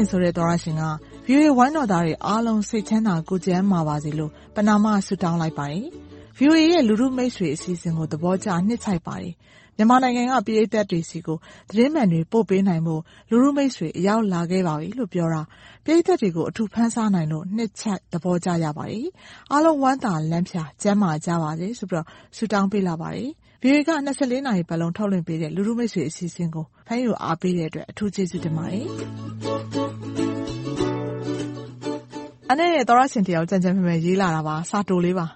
စင်ဆိုတဲ့ သောရရှင်က VOA ဝိုင်းတော်သားတွေအားလုံး စိတ်ချမ်းသာကိုယ်ကျန်းမာပါစေလို့ ပဏာမ ဆုတောင်းလိုက်ပါတယ်။ VOA ရဲ့ လူထုမိတ်ဆွေအစီအစဉ်ကို သဘောကျ နှစ်ခြိုက်ပါတယ်။မြန်မာနိုင်ငံက ပရိသတ်တွေဆီကို သတင်းမှန်တွေ ပို့ပေးနိုင်ဖို့ လူထုမိတ်ဆွေ အရောက်လာခဲ့ပါပြီလို့ ပြောတာ ပရိသတ်တွေကို အထူးဖန်ဆားနိုင်လို့ နှစ်ခြိုက်သဘောကျရပါတယ်။အားလုံးဝမ်းသာလန်းဖြာကျန်းမာကြပါစေဆိုပြီးတော့ဆုတောင်းပေးလာပါတယ်။ VOA က24နာရီပတ်လုံး ထုတ်လွှင့်ပေးတဲ့ လူထုမိတ်ဆွေအစီအစဉ်ကို ဖမ်းယူအားပေးတဲ့အတွက် အထူးကျေးဇူးတင်ပါတယ်။ အနေနဲ့သောရရှင်တယောက်ကြံကြံဖန်ဖန်ရေးလာတာပါစာတိုလေးပါ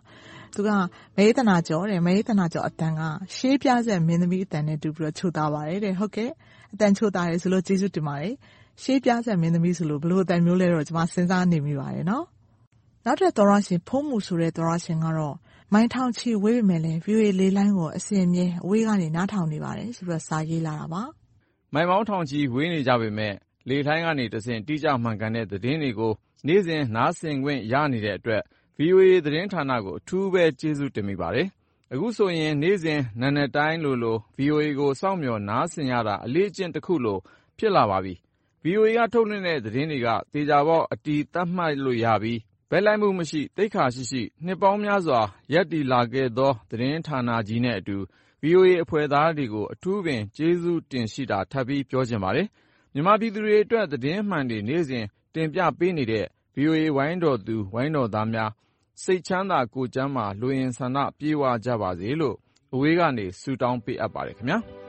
သူကမေးသနာကျော်တယ်မေးသနာကျော်အတန်ကရှေးပြဆက်မင်းသမီးအတန်နဲ့တူပြီးတော့ချိုသားပါတယ်တဲ့ဟုတ်ကဲ့အတန်ချိုသားတယ်ဆိုလို့ကျေးဇူးတင်ပါတယ်ရှေးပြဆက်မင်းသမီးဆိုလို့ဘလို့အတန်မျိုးလဲတော့ကျွန်မစဉ်းစားနေမိပါတယ်နော်နောက်ထပ်သောရရှင်ဖုံးမှုဆိုတဲ့သောရရှင်ကတော့မိုင်းထောင်ချီဝေးပေမဲ့လည်း VOA လေးလိုင်းကိုအစဉ်အမြဲအဝေးကနေနားထောင်နေပါတယ်ဆိုပြီးတော့စာရေးလာတာပါမိုင်မောင်းထောင်ချီဝေးနေကြပေမဲ့လေထိုင်းကနေတဆင့်တိကျမှန်ကန်တဲ့သတင်းတွေကို နေ့စဉ် နားဆင်ခွင့်ရနေတဲ့အတွက် VOA သတင်းဌာနကို အထူးပဲ ကျေးဇူးတင်မိပါတယ်။အခုဆိုရင် နေ့စဉ် နံနက်တိုင်းလိုလို VOA ကို စောင့်မျှော် နားဆင်ရတာ အလေ့အကျင့်တခုလို ဖြစ်လာပါပြီ။ VOA က ထုတ်လွှင့်တဲ့ သတင်းတွေက သေချာပေါက် အတည်သတ်မှတ်လို့ရပြီး ဘက်လိုက်မှုမရှိ၊သိက္ခာရှိရှိ နှစ်ပေါင်းများစွာ ရပ်တည်လာခဲ့သော သတင်းဌာနကြီးနဲ့အတူ VOA အဖွဲ့သားတွေကို အထူးပင် ကျေးဇူးတင်ရှိတာ ထပ်ပြီး ပြောချင်ပါတယ်။မြန်မာပြည်သူတွေအတွက် သတင်းမှန်တွေ နေ့စဉ် တင်ပြပေးနေတဲ့ VOA ဝိုင်းတော်သူ ဝိုင်းတော်သားများ စိတ်ချမ်းသာကိုယ်ကျန်းမာ လိုအင်ဆန္ဒပြည့်ဝကြပါစေလို့ အဝေးကနေ ဆုတောင်းပေးအပ်ပါတယ်ခင်ဗျာ။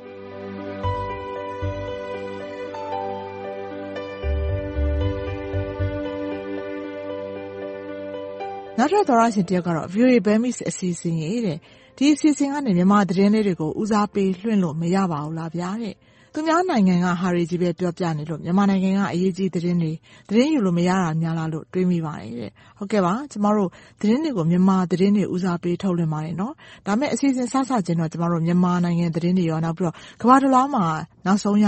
နောက်ထပ် သောရရှင်တယောက်ကတော့ VOA Burmese အစီအစဉ်ရေးတဲ့ ဒီအစီအစဉ်ကနေ မြန်မာသတင်းလေးတွေကို ဦးစားပေးလွှင့်လို့ မရပါဘူးလားဗျာတဲ့ သူများနိုင်ငံကဟာတွေကြီးပဲပြောပြနေလို့မြန်မာနိုင်ငံကအရေးကြီးသတင်းတွေသတင်းယူလို့မရတာများလားလို့တွေးမိပါတယ်တဲ့ဟုတ်ကဲ့ပါကျမတို့သတင်းတွေကိုမြန်မာသတင်းတွေဦးစားပေးထုတ်လွှင့်ပါတယ်နော်ဒါမဲ့အစီအစဉ်စစချင်းတော့ကျမတို့မြန်မာနိုင်ငံသတင်းတွေရောနောက်ပြီးတော့ကမ္ဘာတစ်လောင်းမှာနောက်ဆုံးရ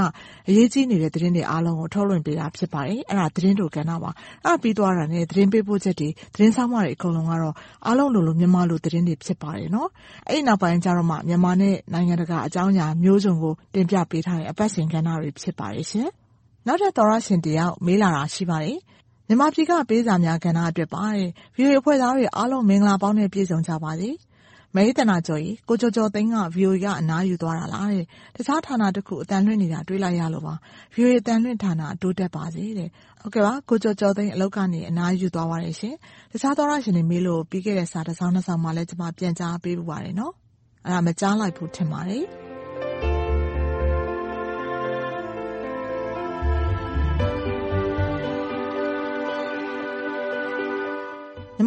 အရေးကြီးနေတဲ့သတင်းတွေအားလုံးကိုထုတ်လွှင့်ပေးတာဖြစ်ပါတယ်အဲ့ဒါသတင်းတို့ကဏ္ဍပါအဲ့ပြီးသွားတာနဲ့သတင်းပေးပို့ချက်တွေသတင်းဆောင်မတွေအကုန်လုံးကတော့အားလုံးလိုလိုမြန်မာလိုသတင်းတွေဖြစ်ပါတယ်နော်အဲ့နောက်ပိုင်းကျတော့မှမြန်မာနဲ့နိုင်ငံတကာအကြောင်းအရာမျိုးစုံကိုတင်ပြပေးထားတဲ့အပတ်စဉ်ကဏ္ဍတွေ ဖြစ်ပါတယ်ရှင်။နောက်ထပ် သောရရှင်တယောက် မေးလာတာ ရှိပါတယ်။မြန်မာပြည်က ပေးစာများကဏ္ဍအတွက်ပါတဲ့။ VOA အဖွဲ့သားတွေအားလုံး မင်္ဂလာပေါင်းနဲ့ ပြည့်စုံကြပါစေ။မေးသနာကျော်ကြီးကိုကျော်ကျော်သိန်းက VOA က အနားယူသွားတာလားတဲ့။တခြားဌာနတစ်ခုအတန်လွှင့်နေတာ တွေးလိုက်ရလို့ပါ။ VOA အတန်လွှင့်ဌာန တိုးတက်ပါစေတဲ့။ဟုတ်ကဲ့ပါ ကိုကျော်ကျော်သိန်း အလောက်ကနေ အနားယူသွားပါတယ်ရှင်။တခြားသောရရှင်တွေ မေးလို့ ပြီးခဲ့တဲ့ စာတစ်စောင်းနှစ်စောင်းမှလည်း ကျွန်မပြန်ကြားပေးပူပါတယ်နော်။အဲ့ဒါ မကြားလိုက်ဘူး ထင်ပါတယ်။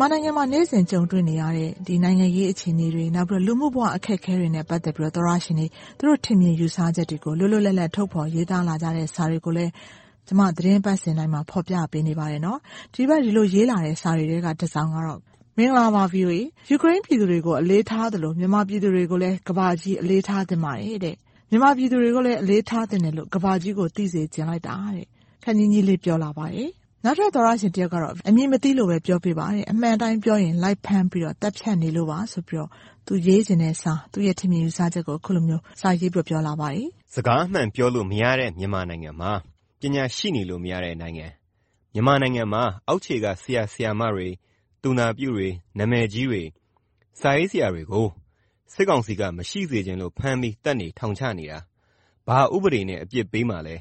မြန်မာနိုင်ငံမှာ နေ့စဉ်ကြုံတွေ့နေရတဲ့ ဒီနိုင်ငံရေးအခြေအနေတွေ နောက်ပြီးလူမှုဘဝအခက်အခဲတွေနဲ့ ပတ်သက်ပြီးတော့ သောရရှင်တွေ သူတို့ထင်မြင်ယူဆချက်တွေကို လွတ်လွတ်လပ်လပ် ထုတ်ဖော်ရေးသားလာကြတဲ့ စာတွေကိုလည်း ကျမ သတင်းပတ်စဉ်တိုင်းမှာ ဖော်ပြပေးနေပါတယ်နော်ဒီဘက်ဒီလိုရေးလာတဲ့ စာတွေကတစ်စောင်းကတော့ မင်္ဂလာပါ VOA ယူကရိန်းပြည်သူတွေကို အလေးထားသလို မြန်မာပြည်သူတွေကိုလည်းကဘာကြီး အလေးထားတင်ပါတယ်တဲ့ မြန်မာပြည်သူတွေကိုလည်း အလေးထားတင်တယ်လို့ကဘာကြီးကို သိစေချင်လိုက်တာတဲ့ခန်းကြီးကြီးလေး ပြောလာပါတယ် နောက်ထပ်သောရရှင်တယောက်ကတော့အမြင်မသိလို့ပဲပြောပြပါတယ်အမှန်တိုင်းပြောရင် လိုက်ဖမ်းပြီးတော့တက်ဖြတ်နေလို့ပါဆိုပြီးတော့သူရေးခြင်းနဲ့စာသူ့ရဲ့ထင်မြင်ယူဆချက်ကိုခုလိုမျိုးစာရေးပြပြောလာပါတယ်စကားအမှန်ပြောလို့မရတဲ့မြန်မာနိုင်ငံမှာပညာရှိနေလို့မရတဲ့နိုင်ငံမြန်မာနိုင်ငံမှာအောက်ခြေကဆရာဆရာမတွေသူနာပြုတွေနာမည်ကြီးတွေစာရေးဆရာတွေကိုစစ်ကောင်စီကမရှိစေခြင်းလို့ဖမ်းပြီးတက်နေထောင်ချနေတာဘာဥပဒေနဲ့အပြစ်ပေးမှလဲ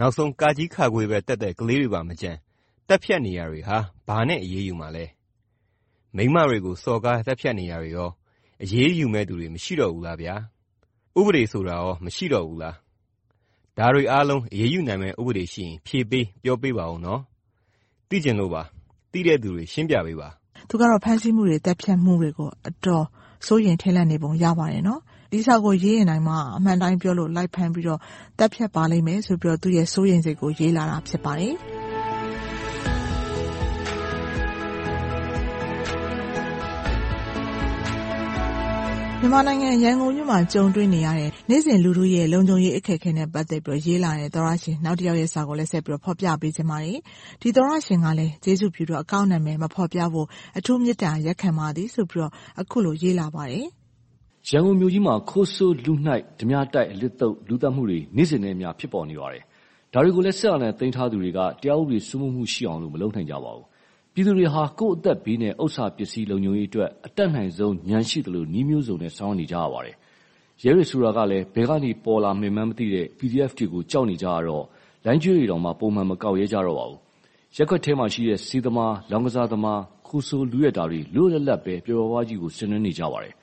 နောက်ဆုံးကာကြီးခါခွေပဲတက်တဲ့ ကလေးတွေပါမကြံတက်ဖြတ်နေရတွေဟာ ဘာနဲ့အရေးယူမှာလဲ မိမတွေကို စော်ကားတက်ဖြတ်နေရတွေရော အရေးယူမဲ့သူတွေ မရှိတော့ဘူးလားဗျာ ဥပဒေဆိုတာရော မရှိတော့ဘူးလား ဒါတွေအားလုံး အရေးယူနိုင်မဲ့ဥပဒေရှိရင် ဖြေပေး ပြောပေးပါဦးနော် သိကျင်လို့ပါ သိတဲ့သူတွေ ရှင်းပြပေးပါ သူကတော့ ဖမ်းဆီးမှုတွေတက်ဖြတ်မှုတွေကို အတော်စိုးရင်ထိတ်လန့်နေပုံ ရပါတယ်နော် ဒီစာကိုရေးရင်တိုင်းမှာအမှန်တိုင်းပြောလို့လိုက်ဖမ်းပြီးတော့တက်ဖြတ်ပါလိမ့်မယ်ဆိုပြီးတော့သူ့ရဲ့စိုးရိမ်စိတ်ကိုရေးလာတာဖြစ်ပါတယ်။မြန်မာနိုင်ငံရန်ကုန်မြို့မှာကြုံတွေ့နေရတဲ့နေ့စဉ်လူထုရဲ့လုံခြုံရေးအခက်အခဲနဲ့ပတ်သက်ပြီးရေးလာတဲ့သောတရှင်နောက်တယောက်ရဲ့စာကိုလည်းဆက်ပြီးဖော်ပြပေးချင်ပါတယ်။ဒီသောတရှင်ကလည်းကျေးဇူးပြုတော့အကောင့်နာမည်မဖော်ပြဖို့အထူးမေတ္တာရပ်ခံပါသည်ဆိုပြီးတော့အခုလိုရေးလာပါတယ်။ ရန်ကုန်မြို့ကြီးမှာ ခိုးဆိုးလူနှိုက်ဓမြတိုက် အလစ်သုတ်လူသတ်မှုတွေ နေ့စဉ်နဲ့အမျှ ဖြစ်ပေါ်နေပါတယ်။ဒါတွေကိုလည်း စစ်အာဏာသိမ်းထားသူတွေက တရားဥပဒေစိုးမိုးမှုရှိအောင်လို့မလုပ်နိုင်ကြပါဘူး ပြည်သူတွေဟာ ကိုယ့်အသက်ဘေးနဲ့ ဥစ္စာပစ္စည်းလုံခြုံရေးအတွက် အတတ်နိုင်ဆုံးဉာဏ်ရှိသလို နည်းမျိုးစုံနဲ့ ဆောင်ရွက်နေကြရပါတယ်။ရဲတွေဆိုတာကလည်း ဘယ်ကနေ ပေါ်လာမှန်းမသိတဲ့ PDF တွေကို ကြောက်နေကြရတော့လိုင်းကျွေးတွေတောင် ပုံမှန်မကောက်ရဲကြတော့ပါဘူး။ရပ်ကွက်ထဲမှာရှိတဲ့ ဆေးသမား၊လောင်းကစားသမား၊ခိုးဆိုး လုယက်တာတွေ လွတ်လွတ်လပ်လပ်ပဲ ပျော်ပျော်ပါးပါးကြီး ဆင်နွှဲနေကြပါတယ်။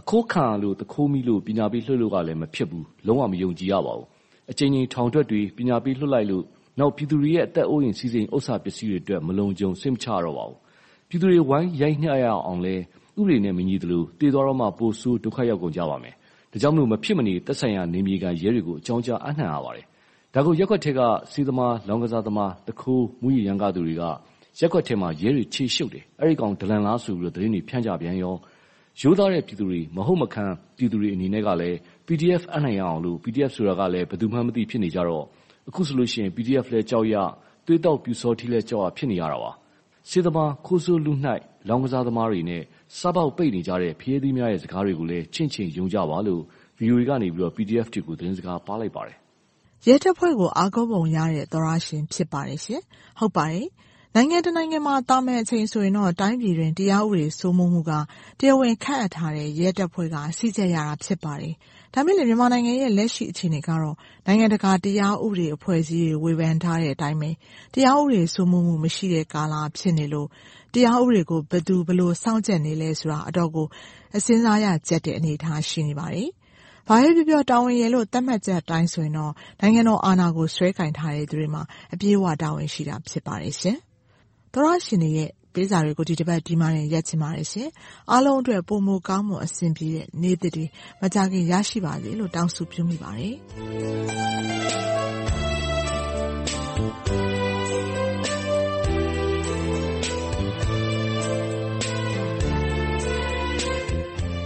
အခိုးခံရလို့သူခိုးမိလို့ပညာပေးလွှတ်လို့ကလည်းမဖြစ်ဘူး။လုံးဝမယုံကြည်ရပါဘူး။အကြိမ်ကြိမ်ထောင်ထွက်တွေပညာပေးလွှတ်လိုက်လို့နောက်ပြည်သူတွေရဲ့အသက်အိုးအိမ်စည်းစိမ်ဥစ္စာပစ္စည်းတွေအတွက်မလုံခြုံစိတ်မချရတော့ပါဘူး။ပြည်သူတွေဝိုင်းရိုက်နှက်ရအောင်လည်းဥပဒေနဲ့မညီသလိုသေသွားတော့မှပိုဆိုးဒုက္ခရောက်ကုန်ကြပါမယ်။ဒါကြောင့်မဖြစ်မနေသက်ဆိုင်ရာနယ်မြေခံရဲတွေကိုအကြောင်းကြားအပ်နှံရပါတယ်။ဒါကိုရပ်ကွက်ထဲကဆေးသမား၊လောင်းကစားသမား၊သူခိုး၊မူးယစ်ရမ်းကားသူတွေကရပ်ကွက်ထဲမှာရဲတွေခြေရှုပ်တယ်။အဲဒီကောင်ဒလန်လားဆိုပြီးသတင်းတွေဖြန့်ကြပြန်ရော။ ရိုးသားတဲ့ပြည်သူတွေ မဟုတ်မခံပြည်သူတွေအနေနဲ့ကလည်း PDF အပ်နှံရအောင်လို့ PDF ဆိုတာကလည်း ဘယ်သူမှန်းမသိဖြစ်နေကြတော့ အခုဆိုရင် PDF လည်းကြောက်ရ၊သွေးသောက်ပျူစောထီးလည်း ကြောက်ရ ဖြစ်နေရတာပါ။ဆေးသမား၊ခိုးဆိုးလုနှိုက်၊လောင်းကစားသမားတွေနဲ့ စားပေါက်ပိတ်နေကြတဲ့ဖရဲသီးများရဲ့ စကားတွေကိုလည်း ချင့်ချိန်ယုံကြပါလို့ VOA ကနေ PDF တွေကို သတင်းစကားပါးလိုက်ပါတယ်။ရဲတပ်ဖွဲ့ကို အားကိုးပုံရတဲ့ သောတရှင် ဖြစ်ပါတယ်။ဟုတ်ပါတယ်။ နိုင်ငံတနိုင်ငံမှာ သာမန်အချိန်ဆိုရင်တော့ တိုင်းပြည်တွင်း တရားဥပဒေ စိုးမိုးမှုက တရားဝင်ခန့်အပ်ထားတဲ့ ရဲတပ်ဖွဲ့က ကြီးကြပ်ရတာ ဖြစ်ပါတယ် ဒါပေမဲ့လည်းမြန်မာနိုင်ငံရဲ့ လက်ရှိအခြေအနေကတော့ နိုင်ငံတကာ တရားဥပဒေအဖွဲ့အစည်းတွေ ဝေဖန်ထားတဲ့အတိုင်းပဲ တရားဥပဒေ စိုးမိုးမှု မရှိတဲ့ကာလ ဖြစ်နေလို့ တရားဥပဒေကို ဘယ်သူဘယ်လို စောင့်ကြပ်နေလဲဆိုတာ အတော်ကိုစဉ်းစားရကျပ်တဲ့ အနေအထား ရှိနေပါတယ်။ဘာပဲပြောပြော တာဝန်ရယ်လို့ သတ်မှတ်ချက်အတိုင်းဆိုရင်တော့ နိုင်ငံတော်အာဏာကို စွဲကိုင်ထားတဲ့သူတွေမှာ အပြည့်အဝ တာဝန်ရှိတာ ဖြစ်ပါတယ်ရှင်။ သောတရှင်တွေရဲ့ပေးစာတွေကိုဒီတပတ်ဒီမှာတင်ရက်ချင်ပါတယ်ရှင်။အားလုံးအတွက်ပိုမိုကောင်းမွန်အဆင်ပြေတဲ့နေ့သစ်တွေမကြာခင်ရရှိပါစေလို့တောင်းဆိုပြုမိပါတယ်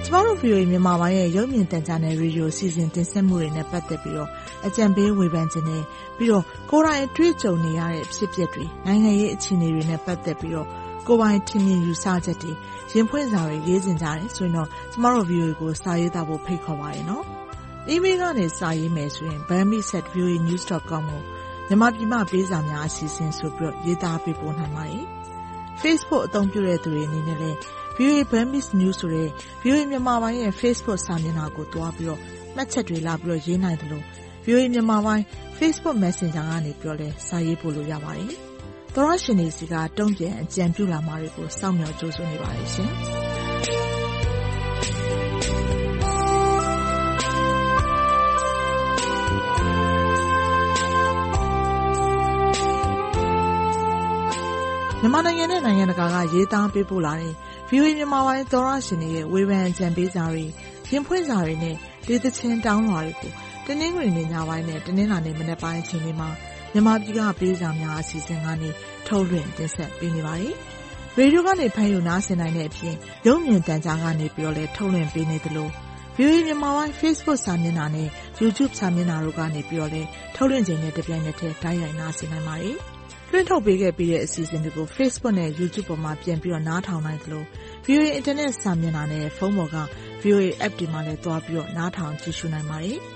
ကျမတို့ VOA မြန်မာပိုင်းရဲ့ရုပ်မြင်သံကြားနယ်ရေဒီယိုစီစဉ်တင်ဆက်မှုတွေနဲ့ပတ်သက်ပြီးတော့ အကြံပေးဝေဖန်ခြင်းနဲ့ပြီးတော့ကိုယ်တိုင်တွေ့ကြုံနေရတဲ့ဖြစ်ပျက်တွေနိုင်ငံရေးအခြေအနေတွေနဲ့ပတ်သက်ပြီးတော့ကိုပိုင်ထင်မြင်ယူဆချက်တွေရင်ဖွင့်စာတွေရေးစင်ကြတယ်ဆိုရင်တော့ကျမတို့ view ကိုစာရေးသားဖို့ဖိတ်ခေါ်ပါတယ်နော်။ email ကနေစာရေးမယ်ဆိုရင် bami@voanews.com ကိုမြန်မာပြည်မှပေးစာများအစီအစဉ်ဆိုပြီးတော့ရေးသားပေးပို့နိုင်ပါတယ်။ Facebook အသုံးပြုတဲ့သူတွေအနေနဲ့လည်း VOA Burmese News ဆိုတဲ့ VOA မြန်မာပိုင်းရဲ့ Facebook စာမျက်နှာကိုတွားပြီးတော့မှတ်ချက်တွေလာပြီးတော့ရေးနိုင်တယ်လို့ VOA မြန်မာပိုင်း Facebook Messenger ကနေပြောလဲစာရေးပို့လို့ရပါတယ်။သောရရှင်တွေစီကတုံ့ပြန်အကြံပြုလာမှာတွေကိုစောင့်မျှော်ကြိုးစွနေပါတယ်ရှင်။မြန်မာနိုင်ငံနဲ့နိုင်ငံတကာကရေးသားပေးပို့လာတဲ့ VOA မြန်မာပိုင်းသောရရှင်တွေရဲ့ဝေဖန်အကြံပေးစာတွေရင်ဖွင့်စာတွေနဲ့ဒေသချင်းတောင်းလွှာတွေကို တင်းနှင်းတွင်နေညပိုင်းနဲ့တင်းနှင်းလာနေမနေ့ပိုင်းအချိန်တွေမှာမြန်မာပြည်ကပေးစာများအစီအစဉ်ကနေထုတ်လွှင့်တင်ဆက်ပေးနေပါတယ်။ရေဒီယိုကနေဖမ်းယူနားဆင်နိုင်တဲ့အပြင်ရုပ်မြင်သံကြားကနေပြီးတော့လည်းထုတ်လွှင့်ပေးနေသလို VOA မြန်မာပိုင်း Facebook စာမျက်နှာနဲ့ YouTube စာမျက်နှာတို့ကနေပြီးတော့လည်းထုတ်လွှင့်ခြင်းနဲ့တပြိုင်နက်တည်းတိုက်ရိုက်နားဆင်နိုင်ပါတယ်။လွှင့်ထုတ်ပေးခဲ့ပြီးတဲ့အစီအစဉ်တွေကို Facebook နဲ့ YouTube ပေါ်မှာပြန်ပြီးတော့နားထောင်နိုင်သလို VOA Internet စာမျက်နှာနဲ့ဖုန်းပေါ်က VOA App တွေမှာလည်းတွားပြီးတော့နားထောင်ကြည့်ရှုနိုင်ပါတယ်။